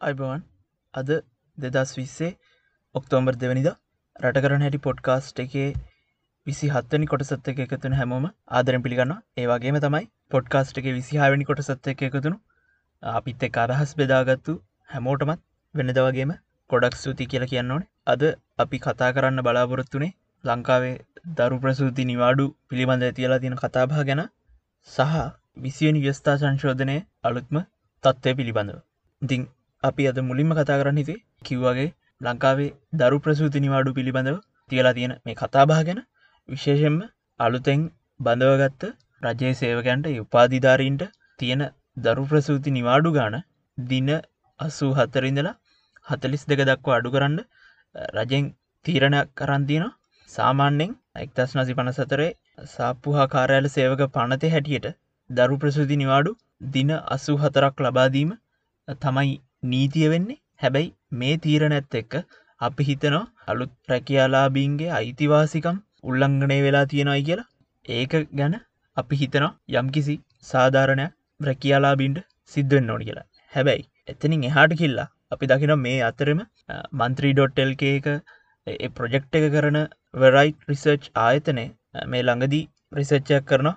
අයිබවන් අද දෙදස් විස්සේ ඔක්තෝම්බර් දෙවනිද රටකරන හැටි පොඩ්කාස්ට් එකේ විසි හත්තනි කොටසත් එක එකතුන හැමෝම ආදරෙන් පිළිගන්න ඒවාගේම තමයි පොඩ්කාස්ට් එක විසිහාවැනි කොටසත් එක එකතුුණු අපිත් එක් අදහස් බෙදාගත්තු හැමෝටමත් වෙනද වගේම කොඩක් සූති කියලා කියන්න ඕනේ. අද අපි කතා කරන්න බලාපොරොත්තුනේ ලංකාවේ දරු ප්‍රසූති නිවාඩු පිළිබඳ තියලා තියෙන කතාබා ගැන සහ විසියෙන් ව්‍යස්ථා සංශෝධනය අලුත්ම තත්ත්වය පිළිබඳව. ඉතිං අපි අද මුලින්ම කතා කරන්න හිතේ කිව්වගේ ලංකාවේ දරු ප්‍රසූති නිවාඩු පිළිබඳව තියලා තියෙන මේ කතාබා ගැන. විශේෂෙන්ම අලුතෙන් බඳවගත්ත රජයේ සේවකයන්ට උපාධිධාරීන්ට තියෙන දරු ප්‍රසූති නිවාඩු ගාන දින අස්සූ හත්තරින්දලා හතලිස් දෙක දක්වා අඩු කරන්න රජෙන් තීරණයක් කරන්තින සාමාන්‍යෙන් එක්දස් නසි පන සතරේ සාප්පු හා කාරයාල සේවක පනතය හැටියට දරු ප්‍රසූති නිවාඩු දින අස්සූ හතරක් ලබාදීම තමයි නීතිය වෙන්නේ? හැබැයි මේ තීරණ ඇත්ත එක්ක අපි හිතනවා අලුත් රැකියාලාබීන්ගේ අයිතිවාසිකම් උල්ලංඝනය වෙලා තියෙනයි කියලා. ඒක ගැන අපි හිතනවා යම්කිසි සාධාරණයක් රැකියාලාබීන්ට සිද්ධෙන් ඕනි කියලා. හැබැයි එතනින් එහාට කිල්ලා අපි දකින මේ අතරම මන්ත්‍රී.ටල්ක එක ඒ ප්‍රොජෙක්් එක කරන වරයි් රිසර්ච් ආයතනය මේ ළඟදී රිසර්ච්චයක් කරනවා.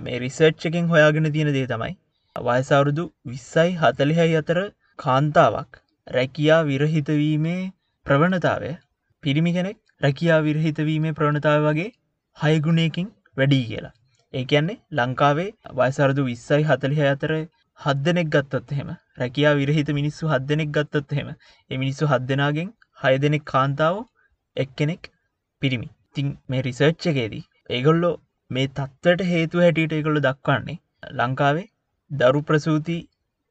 මේ රිසර්ච්චකින් හොයාගෙන තියෙන දේ තමයි වයසවුරුදු විස්සයි හතලිහයි අතර කාන්තාවක්. රැකියා විරහිතවීමේ ප්‍රවණතාවය. පිරිමි කෙනෙක් රැකියා විරහිතවීමේ ප්‍රවණතාව වගේ හයගුණයකින් වැඩී කියලා. ඒකන්නේ ලංකාවේ වයසරදු විස්සයි හතලිහ අතර හද දෙනෙක් ගත්තත් එහෙම රැකියා විරහිත මිනිස්සු හද දෙනෙක් ගත්තත් එහෙම එමිනිස්සු හද දෙනාගෙන් හය දෙනෙක් කාන්තාව එක්කෙනෙක් පිරිමි. තින් මේ රිසර්ච්ච එකේදී ඒගොල්ලෝ මේ තත්වට හේතු හැටියට ඒගොල්ල දක්වන්නේ ලංකාවේ දරු ප්‍රසූති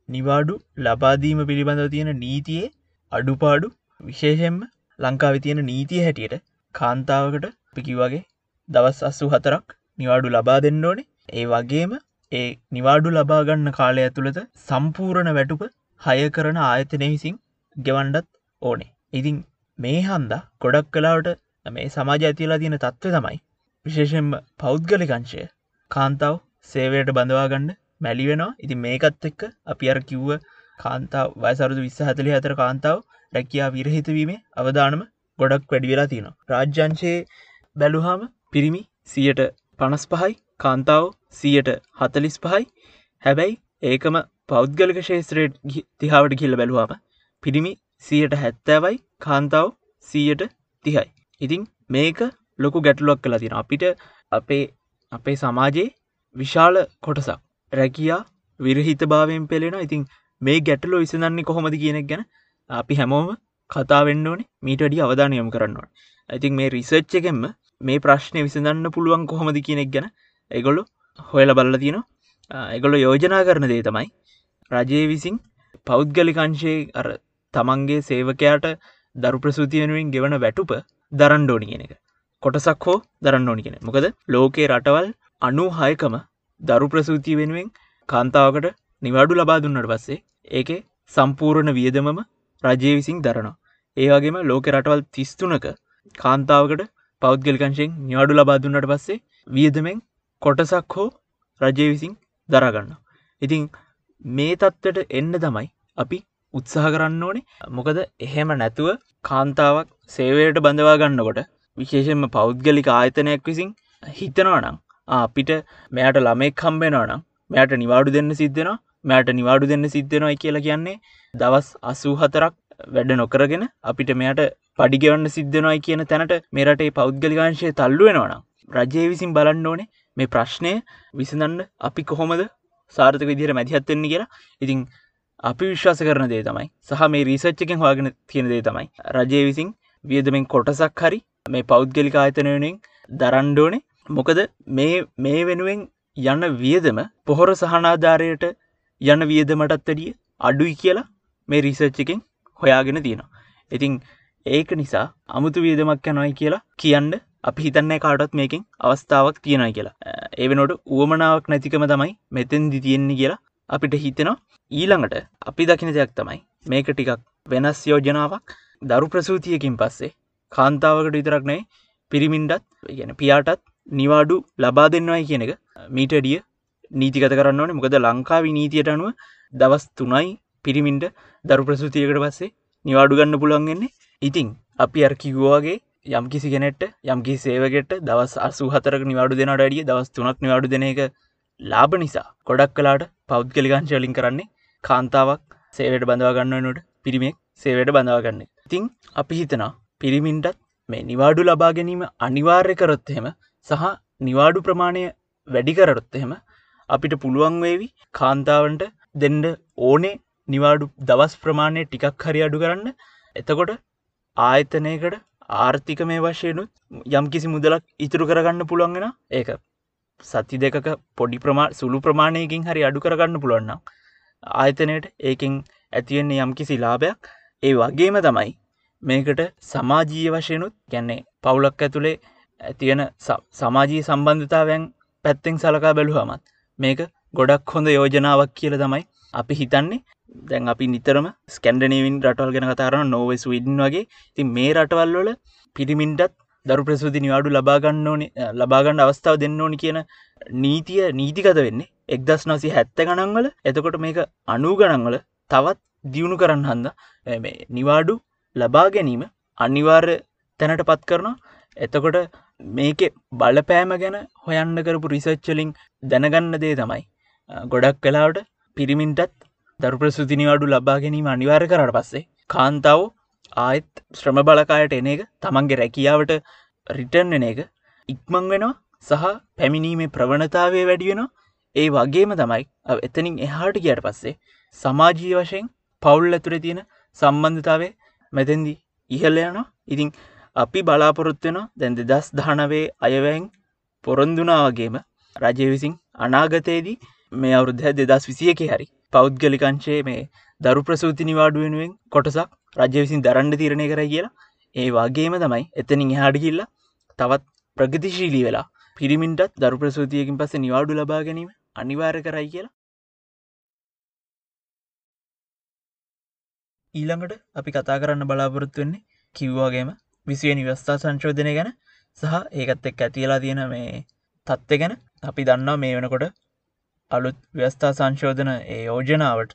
නිවාඩු ලබාදීම පිළිබඳව තියෙන නීතියේ අඩුපාඩු විශේෂෙන්ම ලංකාවි තියෙන නීතිය හැටියට කාන්තාවකට පිකිවගේ දවස් අස්සු හතරක් නිවාඩු ලබා දෙන්න ඕනේ. ඒ වගේම ඒ නිවාඩු ලබාගන්න කාලය ඇතුළත සම්පූරණ වැටුප හය කරන ආයතනය විසින් ගෙවන්ඩත් ඕනේ. ඉතින් මේ හන්දා ගොඩක් කලාවට මේ සමාජ ඇතිලා තියෙන තත්ත්ව තමයි විශේෂෙන්ම පෞද්ගලිකංශය කාන්තාව සේවයට බඳවාගන්න මැලිවෙනවා. ඉති මේකත් එක්ක අපි අර කිව්ව කාන්තාව වයසරුදු විස්ස හතලි අතර කාන්තාව රැකයා විරහිතවීමේ අවධානම ගොඩක් වැඩි වෙලා තියෙනවා. රාජ්‍යංශයේ බැලුහාම පිරිමි සියට පනස් පහයි කාන්තාව සියට හතලිස් පහයි හැබැයි ඒකම පෞද්ගලික ශේත්‍රයට තිහාවට කියල්ල බැලුවාම පිරිමි සියට හැත්තෑවයි කාන්තාව සීයට තිහයි. ඉතිං මේක ලොකු ගැටලුවක් කලා තින අපිට අපේ අපේ සමාජයේ විශාල කොටසක්. රැකියා විරහිත භාවයෙන් පෙළෙන ඉතින් මේ ගැටලෝ විසඳන්නේ කොහොමද කියනෙක් ගැන අපි හැමෝම කතාවෙන්න ඕනේ. මීට අඩි අවධානයම කරන්නවා ඇතින් මේ රිසර්ච් එකෙන්ම මේ ප්‍රශ්නය විසඳන්න පුළුවන් කොහොමද කියනෙක් ගැන එගොල්ලු හොයල බල්ල තියෙනවා. එගොල්ලො යෝජනා කරන දේ තමයි රජයේ විසින් පෞද්ගලිකංශයේ අර තමන්ගේ සේවකයාට දරු ප්‍රසූති වෙනුවෙන් ගෙවන වැටුප දරන්ඩෝනි කියෙන එක. කොටසක් හෝ දරන්න ඕනි කියෙන මොකද ලෝකයේ රටවල් අනු හයකම දරු ප්‍රසූතිය වෙනුවෙන් කාන්තාවකට නිවාඩු ලබා දුන්නට පස්සේ ඒකේ සම්පූර්ණ වියදමම රජය විසින් දරනවා. ඒවගේම ලෝක රටවල් තිස්තුනක කාන්තාවකට පෞද්ගලිකංශයෙන් නිවාඩු ලබා දුන්නට පස්සේ වියදමෙන් කොටසක් හෝ රජය විසින් දරගන්න. ඉතිං මේ තත්වට එන්න තමයි අපි උත්සාහ කරන්න ඕනේ මොකද එහෙම නැතුව කාන්තාවක් සේවයට බඳවා ගන්නකොට විශේෂෙන්ම පෞද්ගලික ආයතනයක් විසින් හිතනවනම් අපිට මෙයට ළමෙක් කම්බෙනවා නම් මෙයට නිවාඩු දෙන්න සිද්ධෙනවා මෙයට නිවාඩු දෙන්න සිද්ධෙනවායි කියලා කියන්නේ දවස් අසූ හතරක් වැඩ නොකරගෙන අපිට මෙයට පඩිගෙවන්න සිද්ධනොයි කියන තැනට මෙරටේ පෞද්ගලිකාංශය තල්ලුවෙනවනම් රජය විසින් බලන්න ඕනේ මේ ප්‍රශ්නය විසඳන්න අපි කොහොමද සාර්ථක විදිර මැතිහත්වෙන්නේ කියලා. ඉතිං අපි විශ්වාස කරන දේ තමයි සහ මේ රීසච්චකෙන් හවාගෙන තියෙන දේ තමයි රජය විසින් වියදමෙන් කොටසක් හරි මේ පෞද්ගලික ආයතනයනෙන් දරන්්ඩෝනේ මොකද මේ මේ වෙනුවෙන් යන වියදම පොහොර සහනාධාරයට යන වියදමටත් වැඩිය අඩුයි කියලා මේ රිසර්ච් එකෙන් හොයාගෙන තියෙනවා. ඉතිං ඒක නිසා අමුතු වියදමක් යනොයි කියලා කියන්න අපි හිතන්නේ කාටත් මේකින් අවස්ථාවක් තියෙනයි කියලා. ඒ වෙනොට උවමනාවක් නැතිකම තමයි මෙතෙන් දි තියෙන්නේ කියලා අපිට හිතෙනවා ඊළඟට අපි දකින දෙයක් තමයි මේක ටිකක් වෙනස් යෝජනාවක් දරු ප්‍රසූතියකින් පස්සේ කාන්තාවකට විතරක්නේ පිරිමින්ඩත් ගැන පියාටත් නිවාඩු ලබා දෙන්නවයි කියන එක. මීටඩිය නීතිගත කරන්න ඕනේ. මොකද ලංකාවි නීතියට අනුව දවස් තුනයි පිරිමින්ට දරු ප්‍රසූතියකට පස්සේ නිවාඩු ගන්න පුළුවන්ගෙන්නේ ඉතිං අපි අර්කිගුවගේ යම් කිසි කෙනෙට යම්කි සේවගෙට දවස් අසු හතරක නිවාඩු දෙනට අඩිය දවස් තුනක් නිවාඩු දෙන එක ලාභ නිසා ගොඩක් කලාට පෞද්ගලිකංශලින් කරන්නේ කාන්තාවක් සේවට බඳවාගන්නනට පිරිමෙක් සේවට බඳවාගන්න ඉතිං අපි හිතනා පිරිමින්ටත් මේ නිවාඩු ලබා ගැනීම අනිවාර්ය කරොත් එහෙම සහ නිවාඩු ප්‍රමාණය වැඩි කරොත් එහෙම අපිට පුළුවන් වේවි කාන්තාවන්ට දෙන්ඩ ඕනේ නිවාඩු දවස් ප්‍රමාණය ටිකක් හරි අඩු කරන්න. එතකොට ආයතනයකට ආර්ථික මේ වශයනුත් යම් කිසි මුදලක් ඉතුරු කරගන්න පුළුවන්ගෙන ඒක සති දෙකක පොඩි ප්‍රමා සුළු ප්‍රමාණයකින් හරි අඩු කරගන්න පුළුවන්න ආයතනයට ඒකින් ඇතිවෙන්නේ යම් කිසි ලාභයක්. ඒ වගේම තමයි මේකට සමාජීය වශයනුත් ගැන්නේ පවුලක් ඇතුළේ ඇතියෙන සමාජී සම්බන්ධතාවයන් පැත්තෙන් සලකා බැලුහමත් මේක ගොඩක් හොඳ යෝජනාවක් කියල තමයි අපි හිතන්නේ. දැන් අපි නිතරම ස්කන්ඩනීවින් රටවල් ගෙන කතාරන නොවස් විඩන් වගේ. ති මේ රටවල්වල පිරිමින්ටත් දරු ප්‍රසූති නිවාඩු ලබාගන්න ඕනි ලබාගන්න අවස්ථාව දෙන්න ඕනි කියන නීතිය නීතිකත වෙන්නේ එක්දස් නසි හැත්ත ගණන්වල එතකොට මේක අනූ ගණන්වල තවත් දියුණු කරන්න හන්ද නිවාඩු ලබා ගැනීම අනිවාර්ය තැනට පත් කරනවා. එතකොට මේක බලපෑම ගැන හොයන්න කරපු රිසච්චලින් දැනගන්න දේ තමයි. ගොඩක් කලාවට පිරිමින්ටත් දරු ප්‍රසුතිනිවඩු ලබා ගැනීම අනිවාර කරට පස්සේ කාන්තාව ආයත් ශ්‍රම බලකායට එන එක තමන්ගේ රැකියාවට රිටර්න් එන එක ඉක්මං වෙනවා සහ පැමිණීමේ ප්‍රවණතාවය වැඩියෙන ඒ වගේම තමයි එතනින් එහාට කියට පස්සේ සමාජී වශයෙන් පවුල් ඇතුර තියෙන සම්බන්ධතාවේ මෙතැන්දි ඉහල්ල යනවා. ඉතිං අපි බලාපොරොත්වෙන දැන් දෙදස් දානවේ අයවැන් පොරොන්දුනාවගේම රජය විසින් අනාගතයේදී මේ අවුරුද්ධ දෙදස් විසියක හරි පෞද්ගලිකංශයේ මේ දරු ප්‍රසූති නිවාඩු වෙනුවෙන් කොටසක් රජ්‍ය විසින් දරන්න තීරණය කර කියලා. ඒ වගේම තමයි එතනින් එහාඩ කිල්ල තවත් ප්‍රගතිශීලී වෙලා පිරිමින්ටත් දරු ප්‍රසූතියකින් පස්ස නිවාඩු ලබා ගැනීම අනිවාර කරයි කියලා. ඊළඟට අපි කතා කරන්න බලාපොරොත්තු වෙන්නේ කිව්වාගේම විසිය නිවස්ථා සංශෝධනය ගැන සහ ඒකත් එක් ඇතිලා තියෙන මේ තත්ත්ය ගැන අපි දන්නා මේ වෙනකොට අලුත් ව්‍යස්ථා සංශෝධන ඒ යෝජනාවට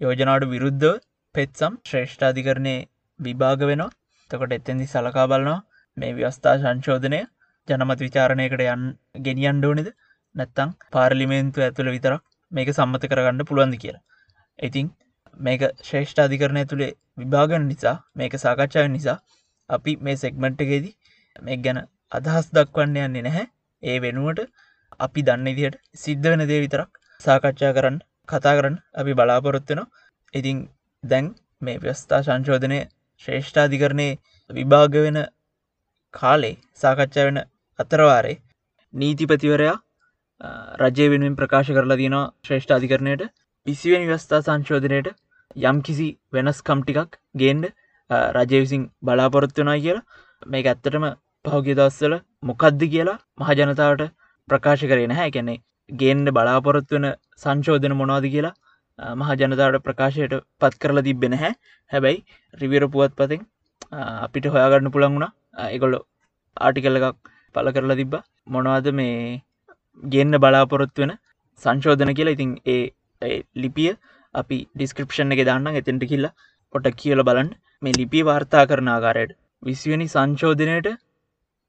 යෝජනාවට විරුද්ධ පෙත්සම් ශ්‍රේෂ්ඨාධිකරණය විභාග වෙනවා. තකොට එත්තෙදි සලකා බලනවා මේ ව්‍යස්ථා සංශෝධනය ජනමත් විචාරණයකට යන් ගෙනියන්ඩෝනෙද නැත්තං පාර්ලිමේන්තු ඇතුළ විතරක් මේක සම්මත කරගන්න පුළුවන්ද කියලා. ඉතිං මේක ශ්‍රේෂ්ඨාධිකරණය තුළේ විභාගන නිසා මේක සාකච්ඡාව නිසා අපි මේ සෙක්මට්ටකේදී මේ ගැන අදහස් දක්වන්න යන්නේ නැහැ. ඒ වෙනුවට අපි දන්න ඉදියට සිද්ධ වෙන දේ විතරක් සාකච්ඡා කරන්න කතා කරන්න අපි බලාපොරොත්වෙනවා ඉතිං දැන් මේ ව්‍යස්ථා සංශෝධනය ශ්‍රේෂ්ඨාධිකරණය විභාග වෙන කාලේ සාකච්ඡා වෙන අතරවාරේ නීතිපතිවරයා රජය වෙනුවෙන් ප්‍රකාශ කරලා තියෙනවා ශ්‍රේෂ්ඨාධිකරණයට. විසිවෙන ව්‍යස්ථා සංශෝධනයට යම් කිසි වෙනස් කම්ටිකක් ගේන්ඩ රජය විසින් බලාපොරොත්වනා කියලා. මේ ඇත්තටම පහුගිය දස්සල මොකද්ද කියලා මහජනතාවට ප්‍රකාශ කරේ නැහැ. කැනෙ ගේන්ඩ බලාපොරොත්තු වන සංශෝධන මොනවාද කියලා මහ ජනතාවට ප්‍රකාශයට පත් කරලා තිබෙන හැ හැබැයි රිවිර පුවත් පතින් අපිට හොයාගන්න පුළන් වුණා. එකොල්ලො ආටිකල්ල එකක් පල කරලා තිබ්බ. මොනවද මේ ගෙන්න්න බලාපොරොත්තු වෙන සංශෝධන කියලා. ඉතින් ඒ ලිපිය අපි ඩිස්ක්‍රපෂන් එක දාන්න එතෙන්ට කිල්ලා පොට කියල බලන්න. මේ ලිපි වාර්තා කරන ආකාරයට විසිවනි සංශෝධනයට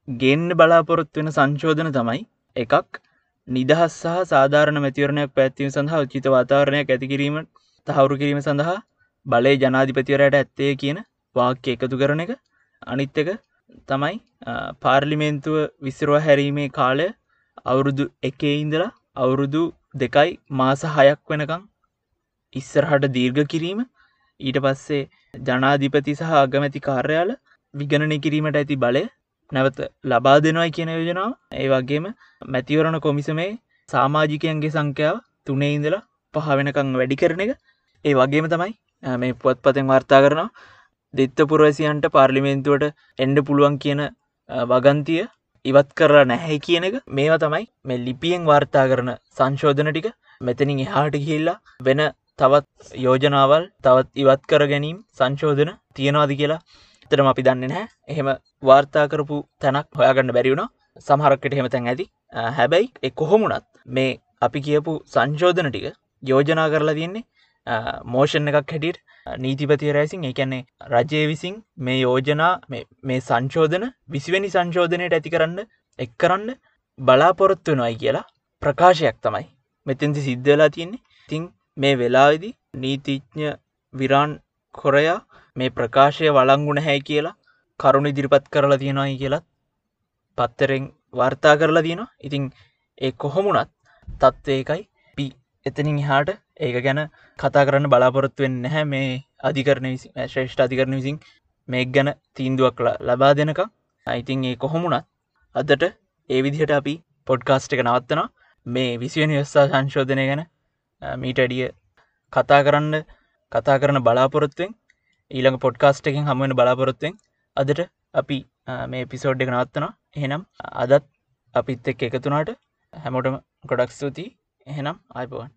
ගෙන්න්න බලාපොරොත්තු වෙන සංශෝධන තමයි එකක්. නිදහස් සහ සාධාරණ මැතිවරණයක් පැත්වීම සඳහා උචිත වාතාවරණයක් ඇතිකිරීම තහවුරු කිරීම සඳහා බලය ජනාධිපතිවරයට ඇත්තේ කියන වාක්‍ය එකතු කරන එක. අනිත් එක තමයි පාර්ලිමේන්තුව විසිරුව හැරීමේ කාලය. අවුරුදු එකේ ඉඳලා අවුරුදු දෙකයි මාස හයක් වෙනකං ඉස්සරහට දීර්ඝ කිරීම. ඊට පස්සේ ජනාධිපති සහ අගමැති කාර්යාල විගණනය කිරීමට ඇති බලය නැවත ලබා දෙනවයි කියන යෝජනාව. ඒ වගේම මැතිවරණ කොමිසමේ සාමාජිකයන්ගේ සංඛ්‍යාව තුනේ ඉඳලා පහ වෙනකං වැඩි කරන එක. ඒ වගේම තමයි මේ පුවත් පතෙන් වාර්තා කරනවා දෙත්ත පුරවසියන්ට පාර්ලිමේන්තුවට එන්ඩ පුළුවන් කියන වගන්තිය ඉවත් කරලා නැහැ කියන එක. මේවා තමයි මේ ලිපියෙන් වාර්තා කරන සංශෝධන ටික. මෙතනින් එහාට ගිහිල්ලා වෙන තවත් යෝජනාවල් තවත් ඉවත් කර ගැනීම් සංශෝධන තියෙනවාද කියලා තරම අපි දන්න නැහැ. එහෙම වාර්තාකරපු තැනක් හොයාගන්න බැරිවුණ සමහරක්කට හෙම තැන් ඇති. හැබැයි එ කොහොමුණත් මේ අපි කියපු සංශෝධන ටික යෝජනා කරලා තියන්නේ මෝෂණ එකක් හැටියට නීතිපතිය රැසින් එකන්නේ රජය විසින් මේ යෝජනා මේ සංශෝධන විසිවැනි සංශෝධනයට ඇති කරන්න එක් කරන්න බලාපොරොත්තු වෙනයි කියලා ප්‍රකාශයක් තමයි මෙතැන්ති සිද්ධලා තියන්නේ. තිං මේ වෙලාවිදි නීතිඥ විරාන් කොරයා මේ ප්‍රකාශය වලංගුණ හැ කියලා කරුණු ඉදිරිපත් කරලා තියෙනවායි කියලත් පත්තරෙන් වර්තා කරලා තියෙනවා. ඉතිං ඒ කොහොමුණත් තත්ත්වයකයි පි එතනින් හාට ඒක ගැන කතා කරන්න බලාපොරොත්තුවෙන් නැහැ. මේ අධිකරණ විසි ශ්‍රේෂ්ඨ අධිකරණ විසින් මේ ගැන තීන්දුවක් ලබා දෙනක අයිතින් ඒ කොහොමුණත් අදට ඒ විදිහට අපි පොඩ්කාස්ට් එක නවත්තනවා. මේ විසිවෙන වෙස්සා සංශෝධනය ගැන මීටඩිය කතා කරන්න කතා කරන බලාපොරොත්තුවෙන් ඊළඟ පොඩ්කාස්ට් එකින් හමුවෙන බලාපොරොත්තුවෙන් අදට අපි මේ පිසෝඩ් එක නවත්තනවා. එහෙනම් අදත් අපිත් එක් එකතුනාට හැමෝටම ගොඩක් ස්තුතියි. එහෙනම් අයිබවන්